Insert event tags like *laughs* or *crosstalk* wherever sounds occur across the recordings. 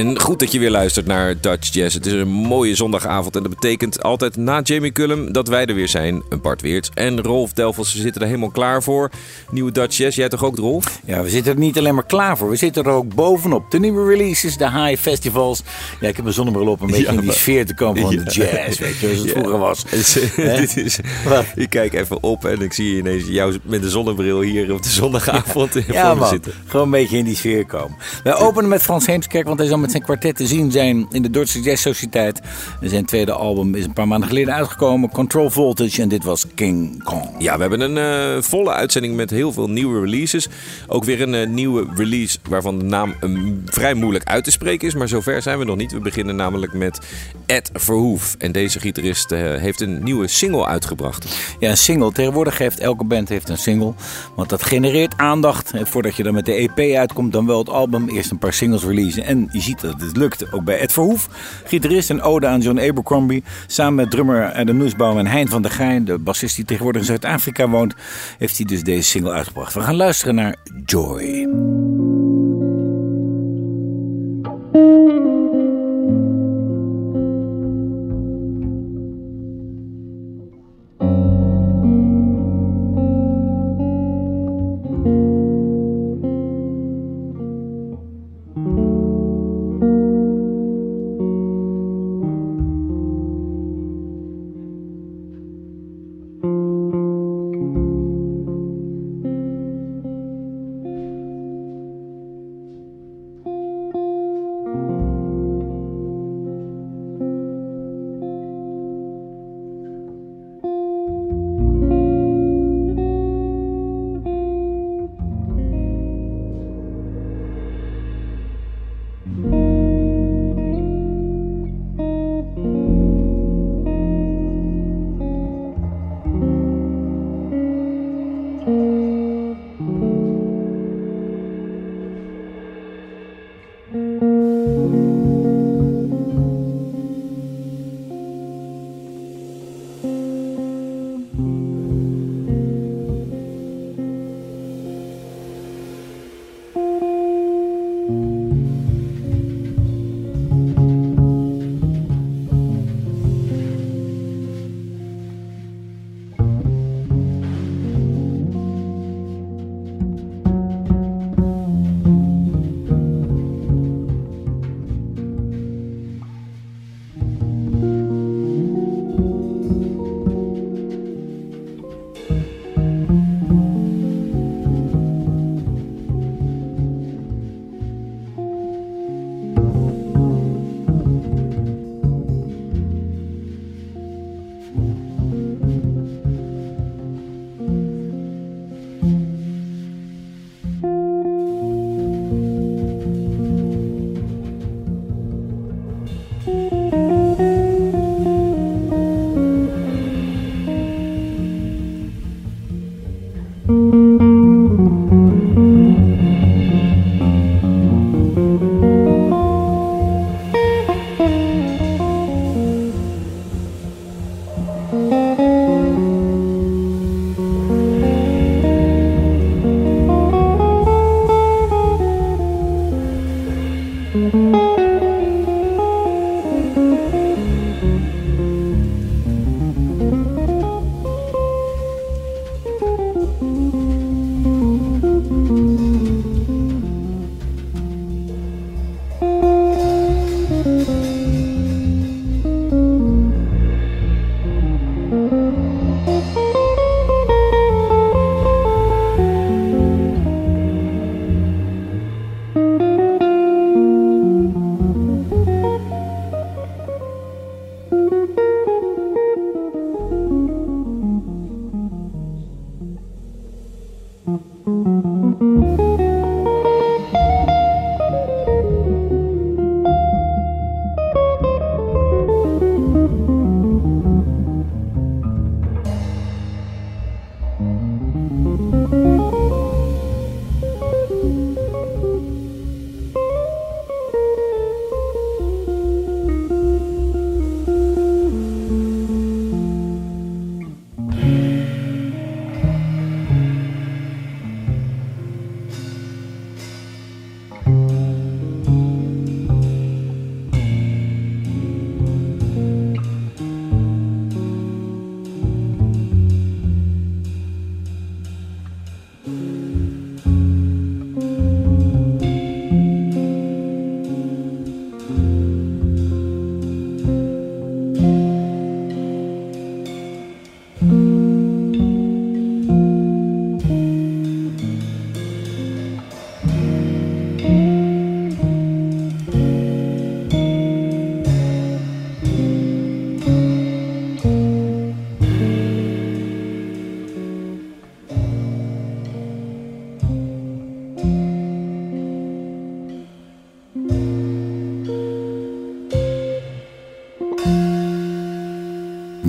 En goed dat je weer luistert naar Dutch Jazz. Het is een mooie zondagavond en dat betekent altijd na Jamie Cullum dat wij er weer zijn. Bart Weert en Rolf Delfels ze zitten er helemaal klaar voor. Nieuwe Dutch Jazz. Jij toch ook, Rolf? Ja, we zitten er niet alleen maar klaar voor. We zitten er ook bovenop. De nieuwe releases, de high festivals. Ja, ik heb mijn zonnebril op een beetje Ja, in die sfeer te komen van Ja. de jazz. Weet je, zoals het Ja. vroeger was. Is- *laughs* dit is, ik kijk even op en ik zie ineens jou met de zonnebril hier op de zondagavond Ja, voor me man. zitten. Gewoon een beetje in die sfeer komen. We openen met Frans Heemskerk, want hij zal met zijn kwartet te zien zijn in de Duitse Jazz Sociëteit. Zijn tweede album is een paar maanden geleden uitgekomen, Control Voltage, en dit was King Kong. Ja, we hebben een eh, volle uitzending met heel veel nieuwe releases. Ook weer een eh, nieuwe release waarvan de naam eh, vrij moeilijk uit te spreken is. Maar zover zijn we nog niet. We beginnen namelijk met Ed Verhoef. En deze gitarist eh, heeft een nieuwe single uitgebracht. Ja, een single. Tegenwoordig heeft elke band heeft een single. Want dat genereert aandacht. En voordat je dan met de EP uitkomt, dan wel het album. Eerst een paar singles releasen. En je dat het lukt. Ook bij Ed Verhoef. Gitarist en ode aan John Abercrombie. Samen met drummer Adam Nussbaum en Hein van der Geijn. De bassist die tegenwoordig in Zuid-Afrika woont. Heeft hij dus deze single uitgebracht. We gaan luisteren naar Joy.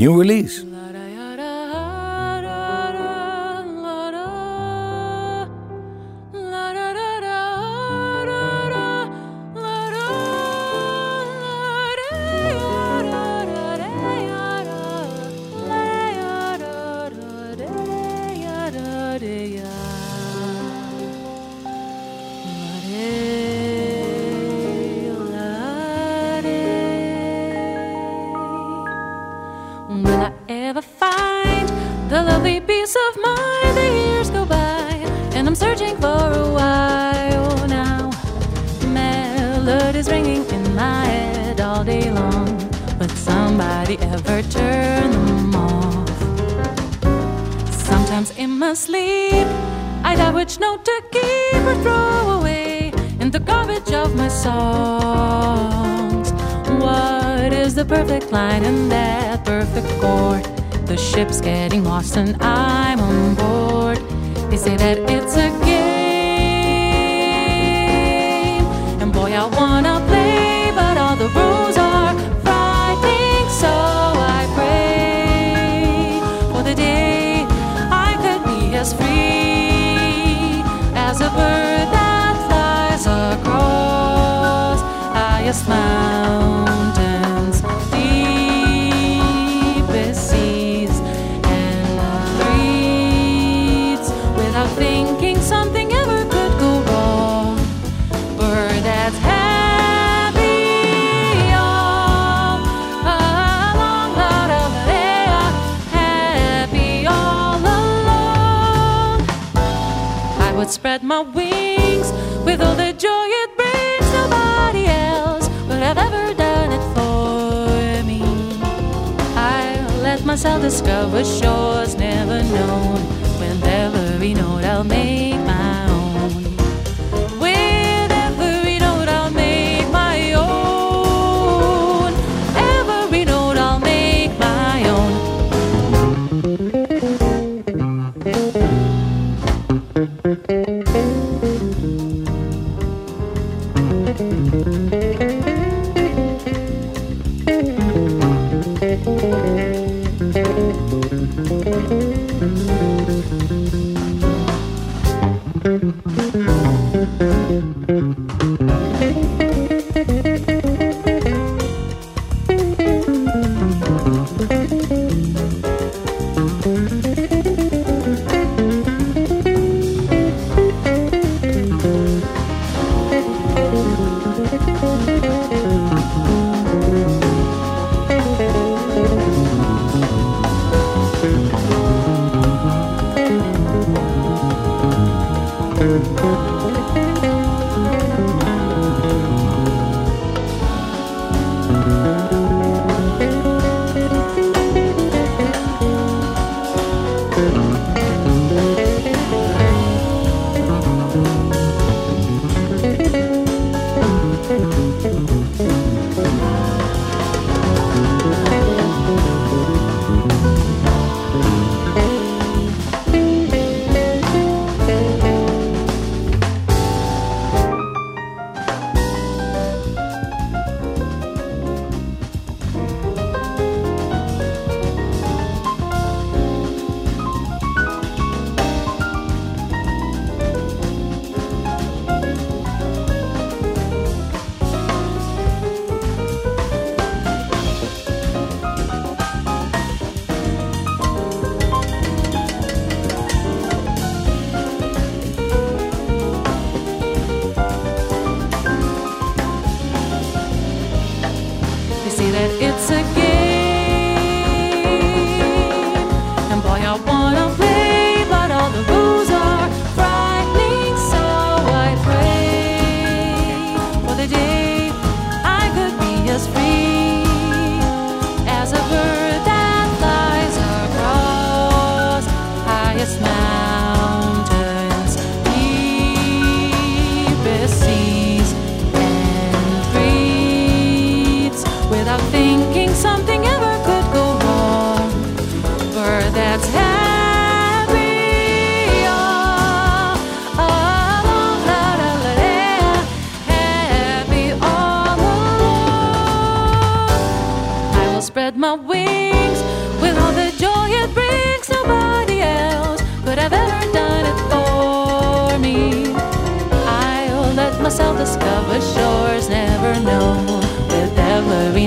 New release. highest mountains, deepest seas, and streets. without thinking something ever could go wrong. Bird that's happy all along, out of they happy all along. I would spread my wings. myself discover shores never known. With every note, I'll make my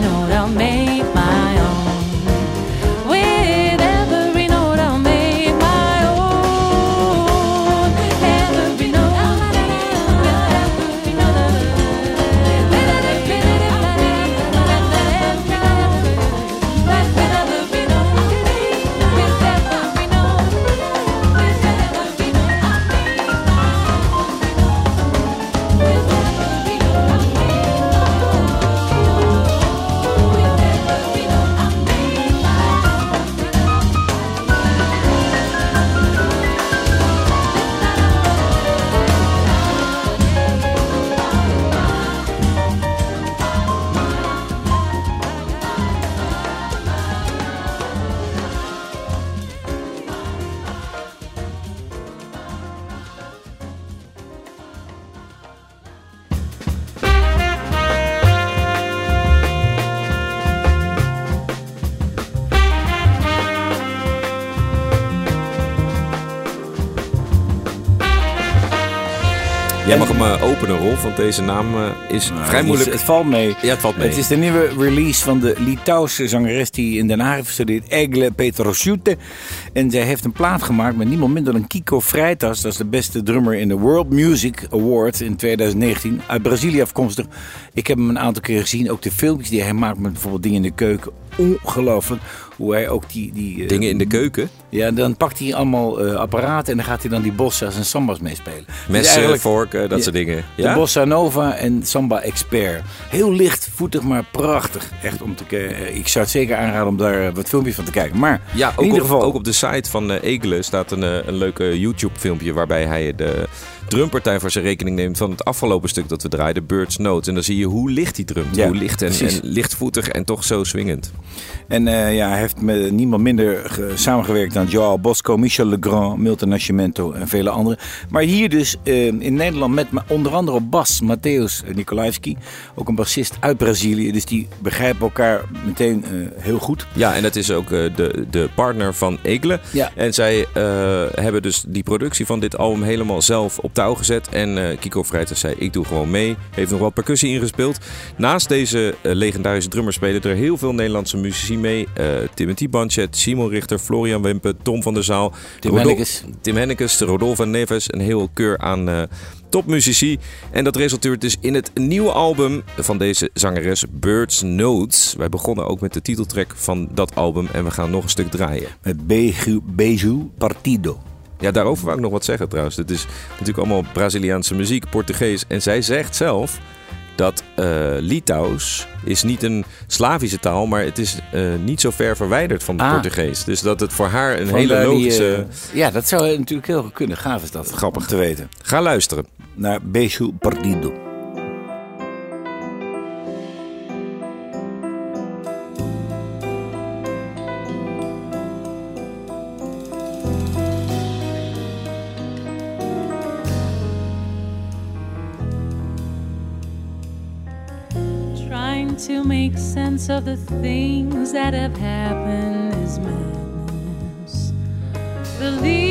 know openen, Rolf, want deze naam eh, is vrij Het is- moeilijk. Het valt mee. Ja, het valt mee. Het is de nieuwe release van de Litouwse zangeres die in Den Haag heeft gestudeerd, Egle Petrosiute. En zij heeft een plaat gemaakt met niemand minder dan Kiko Freitas. Dat is de beste drummer in de World Music Awards in 2019. Uit Brazilië afkomstig. Ik heb hem een aantal keer gezien. Ook de filmpjes die hij maakt met bijvoorbeeld dingen in de keuken. Ongelooflijk. Hoe hij ook die... die eh, Dingen in de keuken. Ja, dan pakt hij allemaal eh, apparaten en dan gaat hij dan die bossa's en sambas meespelen. Dus Messen, eigenlijk- vorken, dat Ja. soort dingen. de Ja? Bossa Nova en Samba Expert. Heel lichtvoetig, maar prachtig. Echt om te kijken. Ik zou het zeker aanraden om daar eh, wat filmpjes van te kijken. Maar Ja, in ieder op, geval. ook op de site van eh Egele staat een, eh, een leuke YouTube-filmpje waarbij hij de drumpartij voor zijn rekening neemt van het afgelopen stuk dat we draaiden, Birds Note. En dan zie je hoe licht hij drumt. Ja, hoe licht en, en lichtvoetig en toch zo swingend. En eh, ja, hij heeft met niemand minder ge- samengewerkt dan Joao Bosco, Michel Legrand, Milton Nascimento en vele anderen. Maar hier dus eh, in Nederland met onder andere bas Mateusz Nikolaevski. Ook een bassist uit Brazilië. Dus die begrijpen elkaar meteen eh, heel goed. Ja, en dat is ook de, de partner van Egele. Ja. En zij hebben dus die productie van dit album helemaal zelf op touw gezet. En Kiko Vrijters zei, ik doe gewoon mee. Heeft nog wat percussie ingespeeld. Naast deze legendarische drummers spelen er heel veel Nederlandse muzici mee. Eh, Timothy Banchet, Simon Richter, Florian Wempe, Tom van der Zaal. Tim Rodol- Hennekes. Tim Hennekes, Rodolfo Neves. Een heel keur aan eh, topmuzici. En dat resulteert dus in het nieuwe album van deze zangeres Birds Notes. Wij begonnen ook met de titeltrack van dat album. En we gaan nog een stuk draaien. Met Beju, Beju Partido. Ja, daarover wou ik nog wat zeggen trouwens. Het is natuurlijk allemaal Braziliaanse muziek, Portugees. En zij zegt zelf dat eh Litouws is niet een Slavische taal, maar het is eh, niet zo ver verwijderd van het Ah. Portugees. Dus dat het voor haar een hele die, logische... eh, ja, dat zou natuurlijk heel goed kunnen. Gaaf is dat. Grappig. te weten. Ga luisteren. Naar Beju Partido. To make sense of the things that have happened is madness. Believe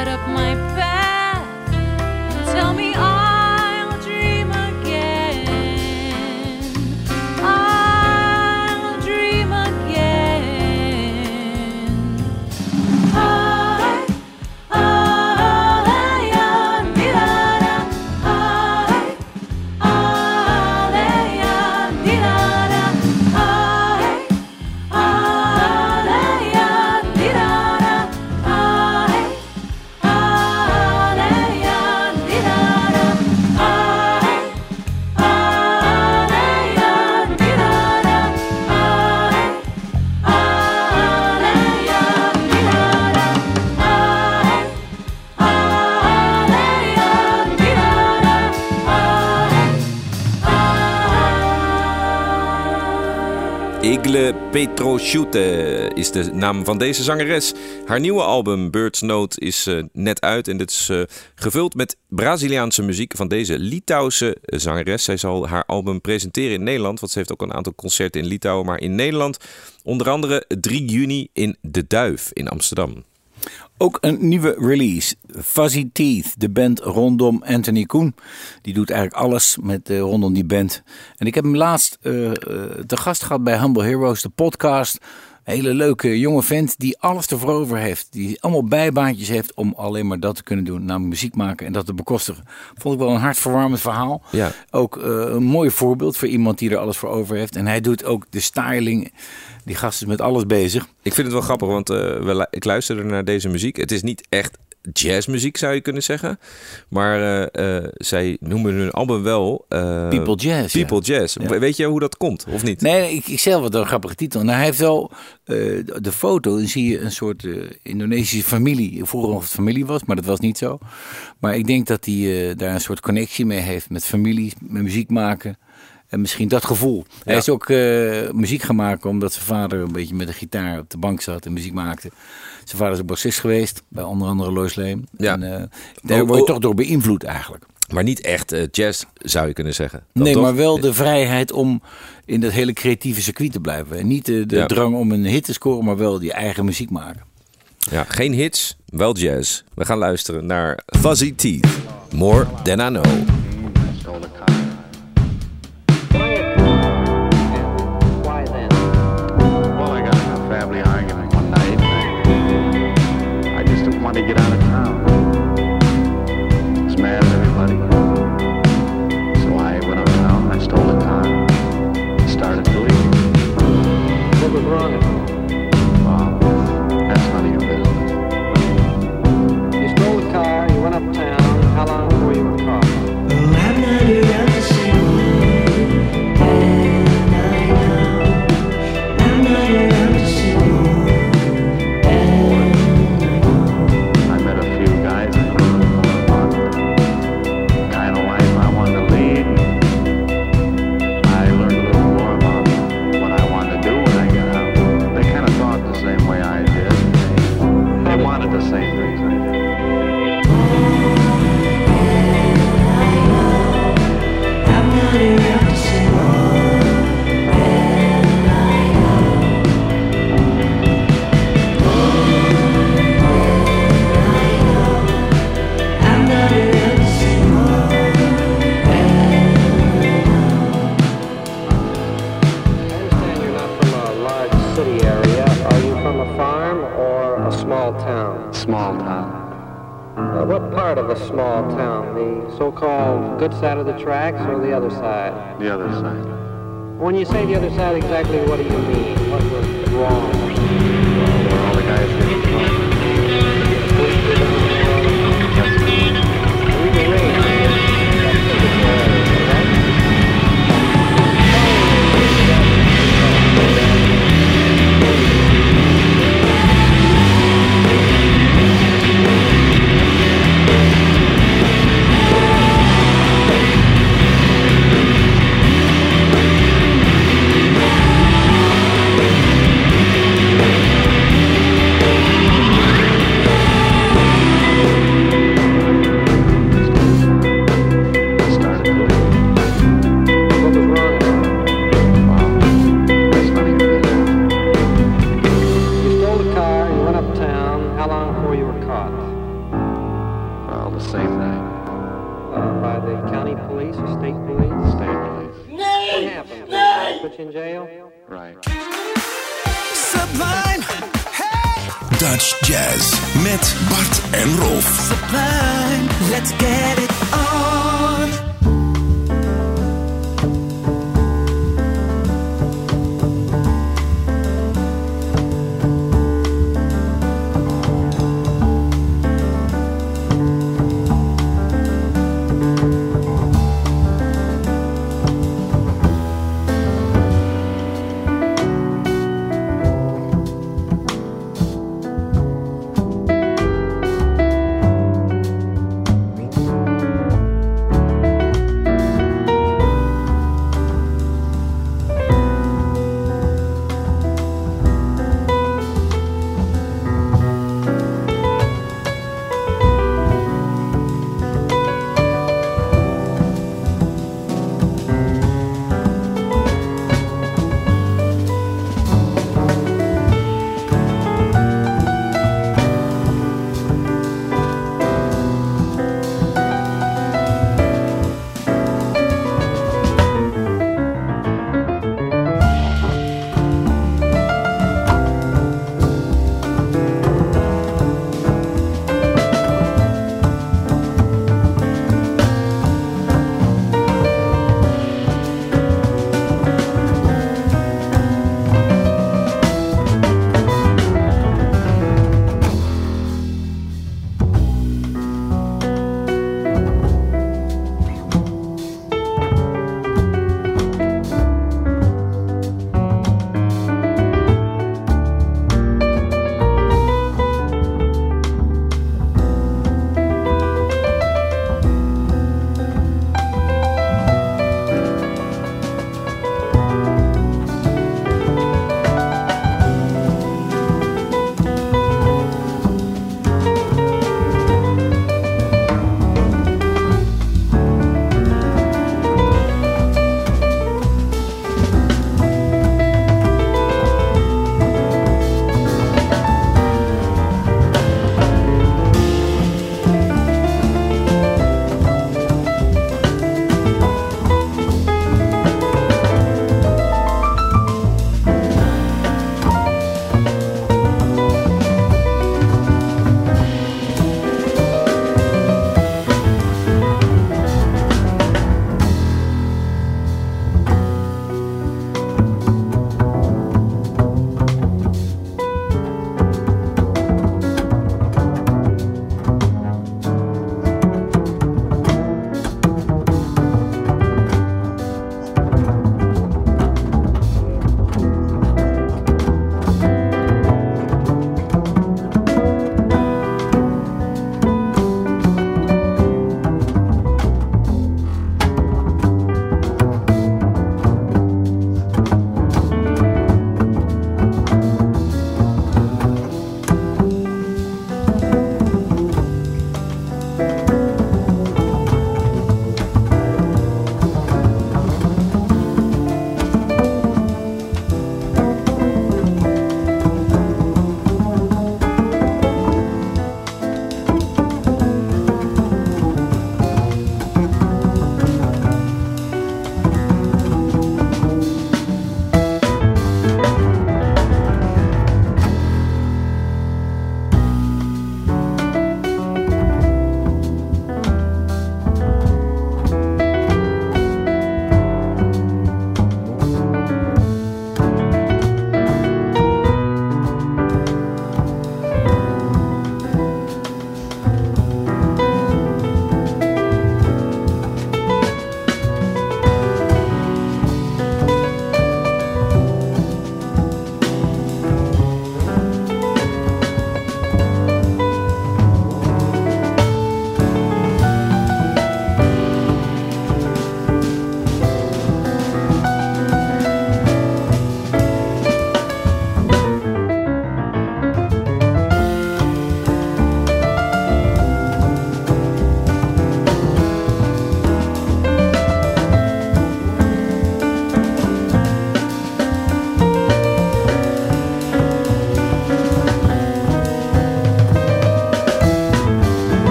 light up my path. Tell me all. Petroschute is de naam van deze zangeres. Haar nieuwe album Bird's Note is eh, net uit en dit is eh, gevuld met Braziliaanse muziek van deze Litouwse zangeres. Zij zal haar album presenteren in Nederland, want ze heeft ook een aantal concerten in Litouwen, maar in Nederland onder andere 3 juni in De Duif in Amsterdam. Ook een nieuwe release. Fuzzy Teeth, de band rondom Anthony Koen. Die doet eigenlijk alles met, eh, rondom die band. En ik heb hem laatst eh, eh, te gast gehad bij Humble Heroes, de podcast. Een hele leuke jonge vent die alles ervoor over heeft. Die allemaal bijbaantjes heeft om alleen maar dat te kunnen doen. Namelijk muziek maken en dat te bekostigen. Vond ik wel een hartverwarmend verhaal. Ja. Ook een mooi voorbeeld voor iemand die er alles voor over heeft. En hij doet ook de styling. Die gast is met alles bezig. Ik vind het wel grappig, want we lu- ik luisterde naar deze muziek. Het is niet echt jazzmuziek, zou je kunnen zeggen. Maar eh, eh, zij noemen hun album wel... People Jazz, ja. People Jazz. Ja. Weet je hoe dat komt, of niet? Nee, ik, ik zelf wat een grappige titel. Nou, hij heeft wel de, foto, dan zie je een soort Indonesische familie. Vroeger nog het familie was, maar dat was niet zo. Maar ik denk dat hij daar een soort connectie mee heeft met familie, met muziek maken. En misschien dat gevoel. Hij is ook eh, muziek gaan maken omdat zijn vader een beetje met een gitaar op de bank zat en muziek maakte. Zijn vader is ook bassist geweest, bij onder andere Lois Lane. Ja. En, eh, daar Oh, word je oh. toch door beïnvloed eigenlijk. Maar niet echt eh, jazz, zou je kunnen zeggen. Dan nee, toch? maar wel de vrijheid om in dat hele creatieve circuit te blijven. En niet de, de Ja. drang om een hit te scoren, maar wel die eigen muziek maken. Ja, geen hits, wel jazz. We gaan luisteren naar Fuzzy Teeth. More Than I Know. Good side of the tracks or the other side? The other side. When you say the other side, exactly what do you mean? What was wrong? Where all the guys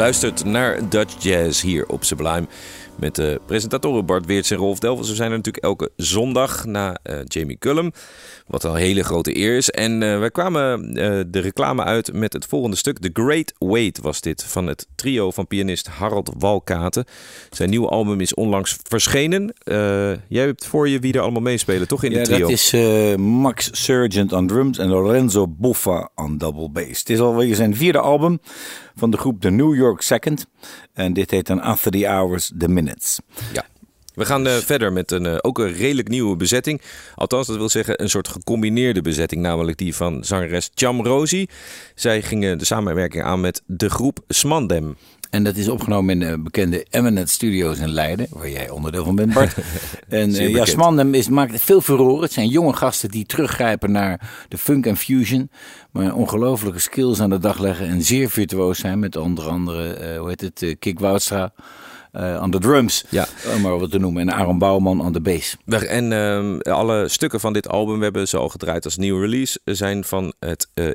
luistert naar Dutch Jazz hier op Sublime. Met de presentatoren Bart Weerts en Rolf Delvels. We zijn er natuurlijk elke zondag na eh, Jamie Cullum. Wat een hele grote eer is. En eh, wij kwamen eh, de reclame uit met het volgende stuk. The Great Wait was dit. Van het trio van pianist Harold Walkaten. Zijn nieuwe album is onlangs verschenen. Eh, jij hebt voor je wie er allemaal meespelen, toch in Ja, het trio? dat is Max Sargent aan drums en Lorenzo Boffa aan double bass. Het is alweer zijn vierde album van de groep The New York Second. En dit heet dan After the Hours, The Minutes. Ja. We gaan eh, verder met een, eh, ook een redelijk nieuwe bezetting. Althans, dat wil zeggen een soort gecombineerde bezetting. Namelijk die van zangeres Cham Rosie. Zij gingen de samenwerking aan met de groep Smandem. En dat is opgenomen in de bekende Eminent Studios in Leiden, waar jij onderdeel van bent, Bart. *laughs* en uh, ja, bekend. Smandem is, maakt veel furore. Het zijn jonge gasten die teruggrijpen naar de funk en fusion. Maar ongelofelijke skills aan de dag leggen en zeer virtuoos zijn. Met onder andere, eh, hoe heet het, eh, Kik Woudstra eh, aan de drums. Ja. Om maar wat te noemen. En Aaron Bouwman aan de bass. En ehm, alle stukken van dit album, we hebben ze al gedraaid als nieuwe release, zijn van het eh,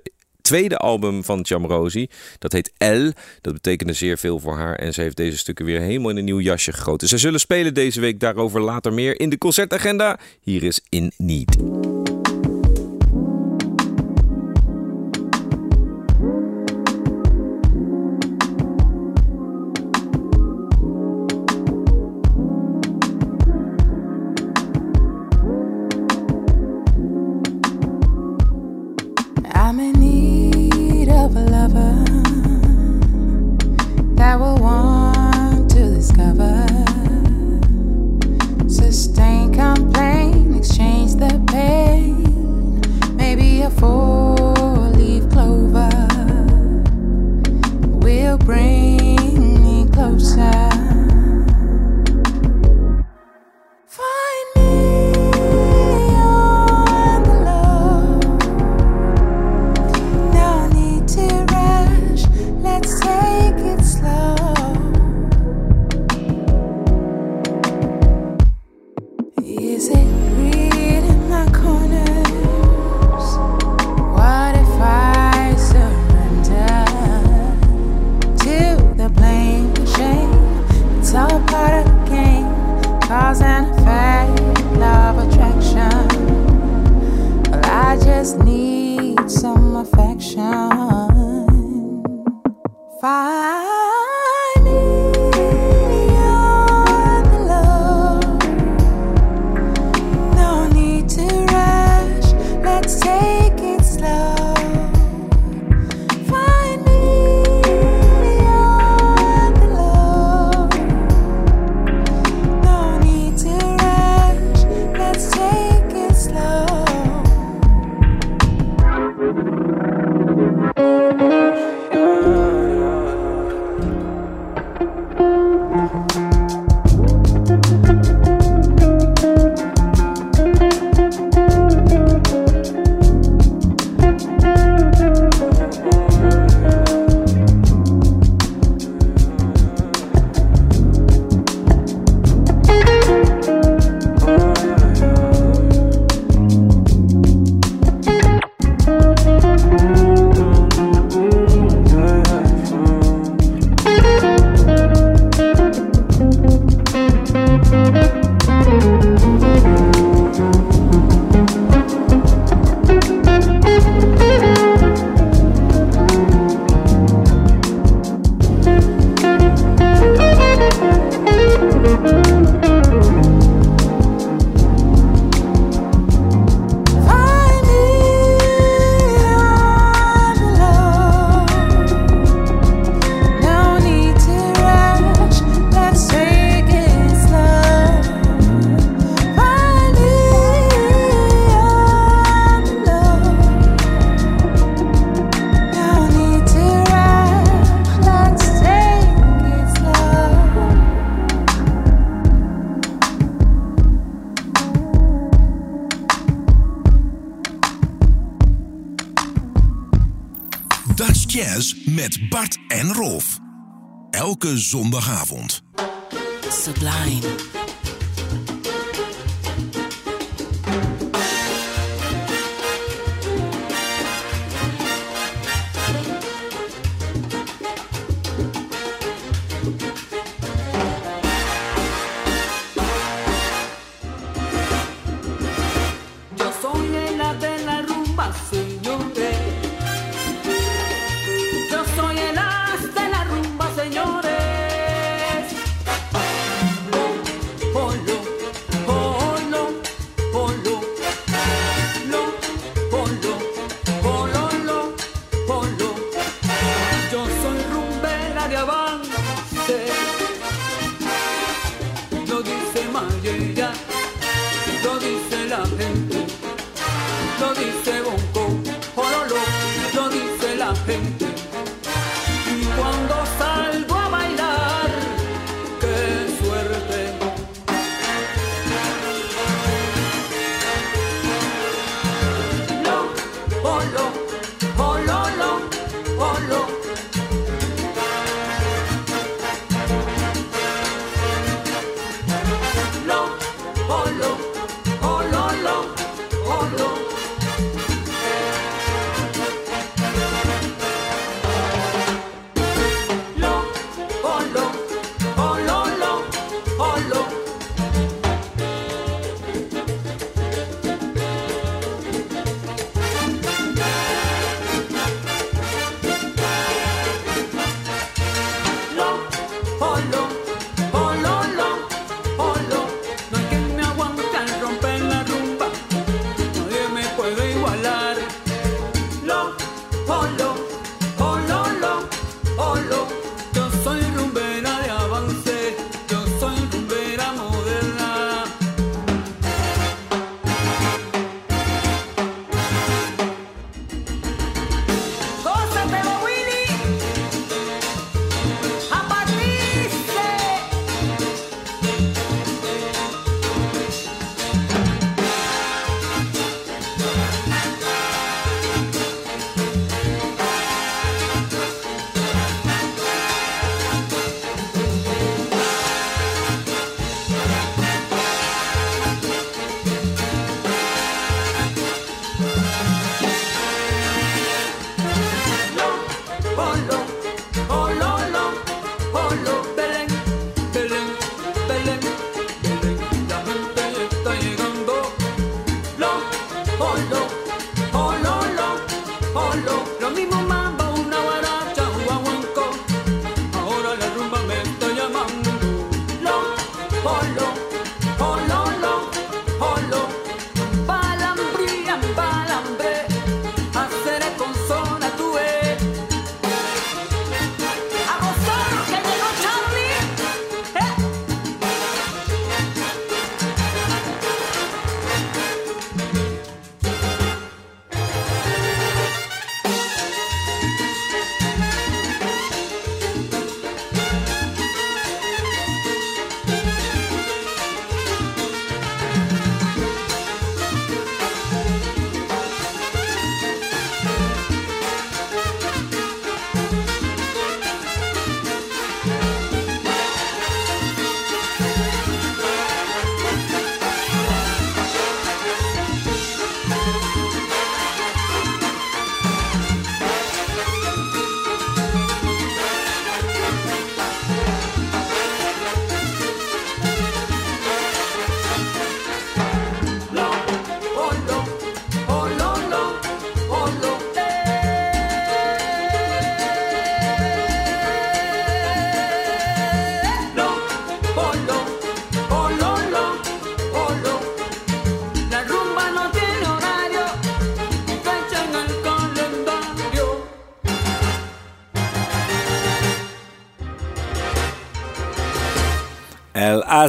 tweede album van Cham Rosie. Dat heet L. Dat betekende zeer veel voor haar. En ze heeft deze stukken weer helemaal in een nieuw jasje gegoten. Ze zullen spelen deze week, daarover later meer in de concertagenda. Hier is In Need. Just need some affection. Find en Rolf. Elke zondagavond. Sublime.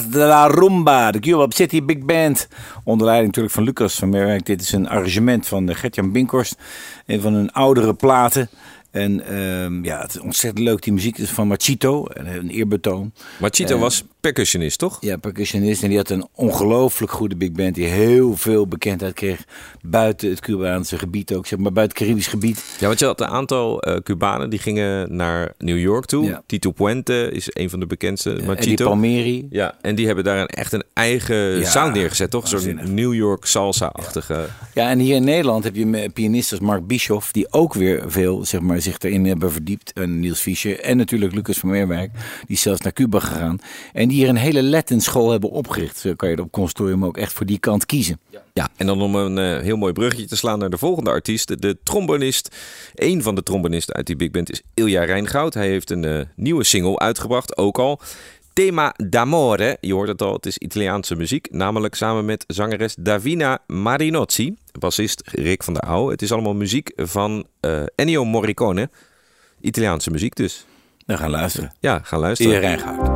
De la Rumba, de Cuba City Big Band. Onder leiding natuurlijk van Lucas van Merwijk. Dit is een arrangement van eh, Gertjan Binkhorst. Een van hun oudere platen. En ehm, ja, het is ontzettend leuk. Die muziek is van Machito. en Een eerbetoon. Machito Eh, was percussionist, toch? Ja, percussionist. En die had een ongelooflijk goede big band. Die heel veel bekendheid kreeg. Buiten het Cubaanse gebied ook. Zeg maar buiten het Caribisch gebied. Ja, want je had een aantal eh, Cubanen die gingen naar New York toe. Ja. Tito Puente is een van de bekendste. En die. Palmeri. Ja, en die hebben daar een, echt een eigen Ja, sound neergezet, toch? Zo'n. New York salsa-achtige. Ja, en hier in Nederland heb je pianisten als Mark Bischoff, die ook weer veel zeg maar, zich erin hebben verdiept. En Niels Fischer en natuurlijk Lucas van Meerwijk, die is zelfs naar Cuba gegaan. En die hier een hele Latin school hebben opgericht. Zo kan je op consortium ook echt voor die kant kiezen. Ja, en dan om een eh, heel mooi bruggetje te slaan naar de volgende artiest. De trombonist, een van de trombonisten uit die big band is Ilja Rijngoud. Hij heeft een eh, nieuwe single uitgebracht, ook al. Thema d'amore, je hoort het al, het is Italiaanse muziek. Namelijk samen met zangeres Davina Marinozzi, bassist Rick van der Auw. Het is allemaal muziek van eh, Ennio Morricone. Italiaanse muziek dus. We gaan luisteren. Ja, ga luisteren. Rijngaard.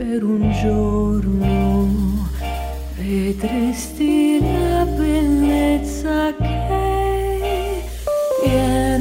Per un giorno, vedresti la bellezza che piena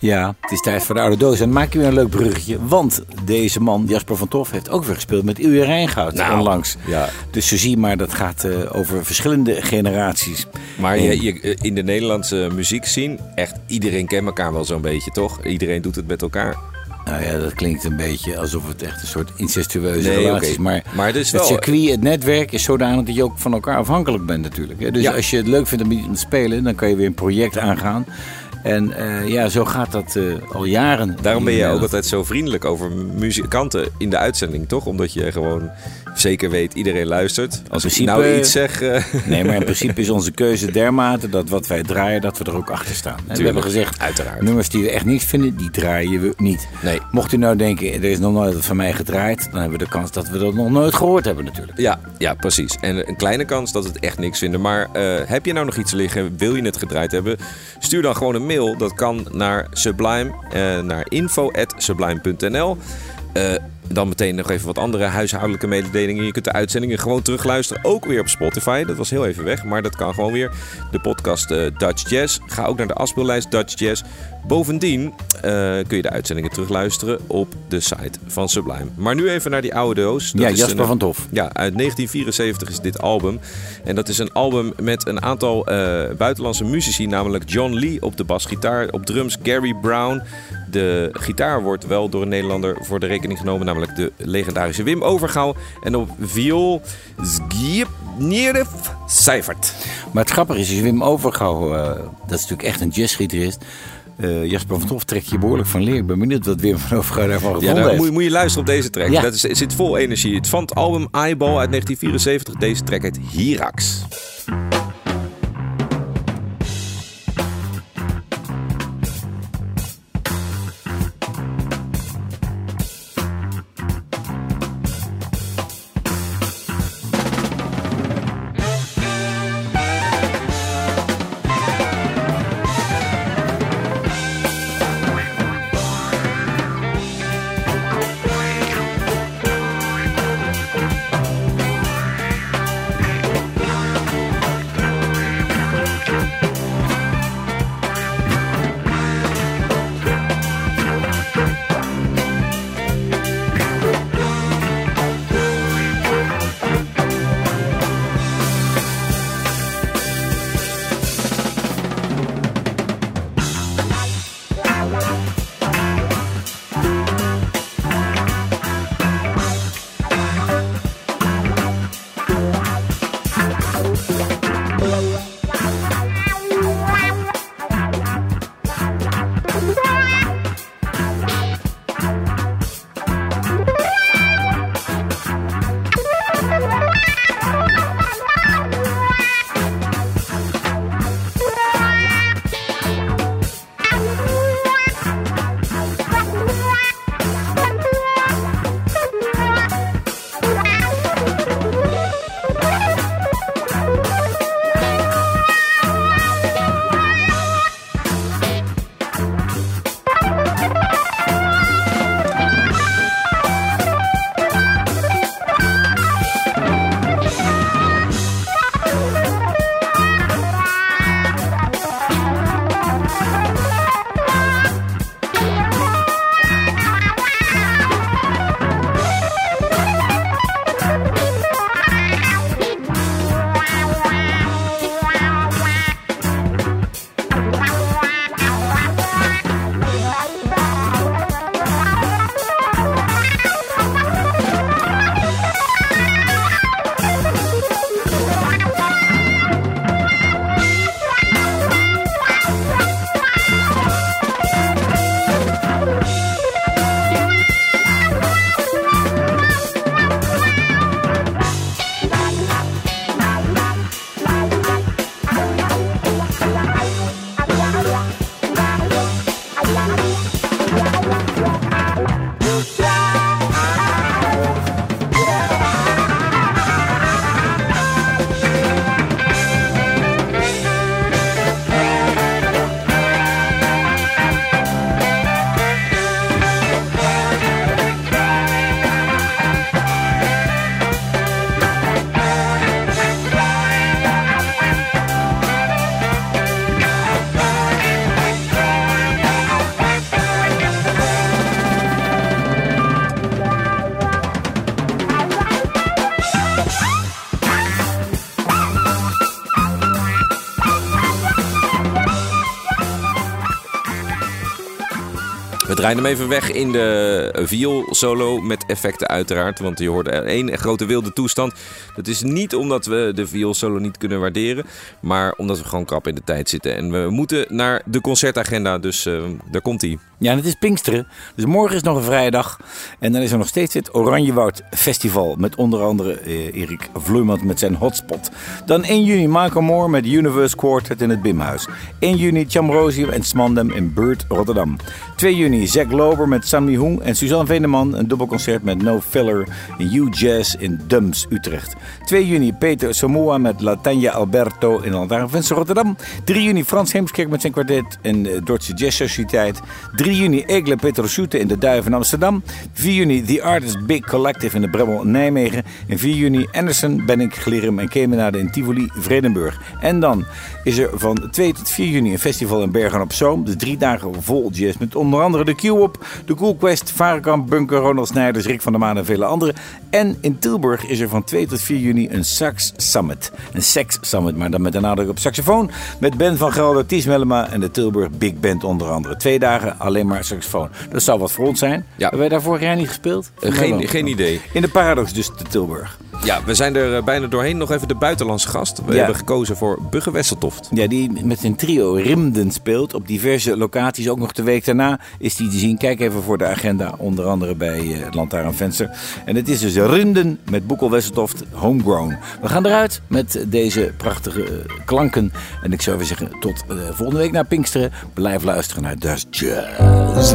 Ja, het is tijd voor de oude doos. En maak je weer een leuk bruggetje. Want deze man, Jasper van Toff, heeft ook weer gespeeld met Ilja Rijngoud Nou, onlangs. ja. Dus zo zie je maar, dat gaat eh, over verschillende generaties. Maar En- je, je, in de Nederlandse muziek zien, echt iedereen kent elkaar wel zo'n beetje, toch? Iedereen doet het met elkaar. Nou ja, dat klinkt een beetje alsof het echt een soort incestueuze Nee, relatie is. Maar, Maar het is het wel- circuit, het netwerk is zodanig dat je ook van elkaar afhankelijk bent natuurlijk. Dus Ja. als je het leuk vindt om iets te spelen, dan kan je weer een project aangaan. En eh, ja, zo gaat dat eh, al jaren. Daarom ben je ook Nederland. altijd zo vriendelijk over muzikanten in de uitzending, toch? Omdat je gewoon zeker weet, iedereen luistert. Als ik principe- nou iets zeg... eh, Nee, maar in *laughs* principe is onze keuze dermate dat wat wij draaien, dat we er ook achter staan. En we hebben gezegd, uiteraard. nummers die we echt niks vinden, die draaien we niet. Nee. Mocht u nou denken, er is nog nooit wat van mij gedraaid, dan hebben we de kans dat we dat nog nooit gehoord hebben natuurlijk. Ja, ja, precies. En een kleine kans dat we het echt niks vinden. Maar eh, heb je nou nog iets liggen? Wil je het gedraaid hebben? Stuur dan gewoon een mail. Dat kan naar Sublime, eh, naar info.sublime.nl. Dan meteen nog even wat andere huishoudelijke mededelingen. Je kunt de uitzendingen gewoon terugluisteren. Ook weer op Spotify. Dat was heel even weg, maar dat kan gewoon weer. De podcast eh, Dutch Jazz. Ga ook naar de afspeellijst Dutch Jazz. Bovendien eh, kun je de uitzendingen terugluisteren op de site van Sublime. Maar nu even naar die oude doos. Dat Ja, is Jasper een- van Toff. ja, uit 1974 is dit album. En dat is een album met een aantal eh, buitenlandse muzici, namelijk John Lee op de basgitaar, op drums Gary Brown. De gitaar wordt wel door een Nederlander voor de rekening genomen, namelijk de legendarische Wim Overgouw. En op viool Zgierf Seifert. Maar het grappige is, is Wim Overgouw, eh, dat is natuurlijk echt een jazzgitarist. Eh, Jasper van Toff trekt je behoorlijk van leer. Ik ben benieuwd wat Wim van Overgouw daarvan Ja, gevonden heeft. moet, je- moet je luisteren op deze track. Ja. Dat is, het zit vol energie. Het van het album Eyeball uit 1974. Deze track heet Hirax. Draaien hem even weg in de viool solo met effecten uiteraard. Want je hoorde één grote wilde toestand. Dat is niet omdat we de viool solo niet kunnen waarderen. Maar omdat we gewoon krap in de tijd zitten. En we moeten naar de concertagenda. Dus eh, daar komt hij. Ja, en het is Pinksteren. Dus morgen is nog een vrije dag. En dan is er nog steeds het Oranjewoud Festival. Met onder andere eh, Erik Vloeimand met zijn hotspot. Dan 1 juni Michael Moore met Universe Quartet in het Bimhuis. 1 juni Chamrosio en Smandem in Beurt Rotterdam. 2 juni Zack Lober met Sammy Hoeng en Suzanne Veneman. Een dubbelconcert met No Filler in U Jazz in Dums, Utrecht. 2 juni Peter Samoa met Latanya Alberto in Lantaarnvenster Rotterdam. 3 juni Frans Heemskerk met zijn kwartet in de Dordtse Jazz Sociëteit. 3 juni Egle Petrosute in de Duiven Amsterdam. 4 juni The Artist Big Collective in de Bremmel Nijmegen. En 4 juni Anderson, Benink, Glirum en Kemenade in Tivoli, Vredenburg. En dan is er van 2 tot 4 juni een festival in Bergen op Zoom. De drie dagen vol jazz met onder andere de Q-Op, de Cool Quest, Varenkamp, Bunker, Ronald Snijders, Rick van der Maan en vele anderen. En in Tilburg is er van 2 tot 4 juni een Sax Summit. Een Sex Summit, maar dan met een nadruk op saxofoon. Met Ben van Gelder, Ties Mellema en de Tilburg Big Band onder andere. Twee dagen alleen maar saxofoon. Dat zou wat voor ons zijn. Hebben wij daar vorig jaar niet gespeeld? Eh, geen, geen idee. In de Paradox dus te Tilburg. Ja, we zijn er eh, bijna doorheen. Nog even de buitenlandse gast. We Ja. hebben gekozen voor Bugge Wesseltoft. Ja, die met zijn trio Rimden speelt op diverse locaties. Ook nog de week daarna is die te zien. Kijk even voor de agenda, onder andere bij eh, het Lantaarnvenster. En het is dus Rimden met Boekel Wesseltoft Homegrown. We gaan eruit met deze prachtige eh, klanken. En ik zou weer zeggen, tot volgende week naar Pinksteren. Blijf luisteren naar Das Jazz.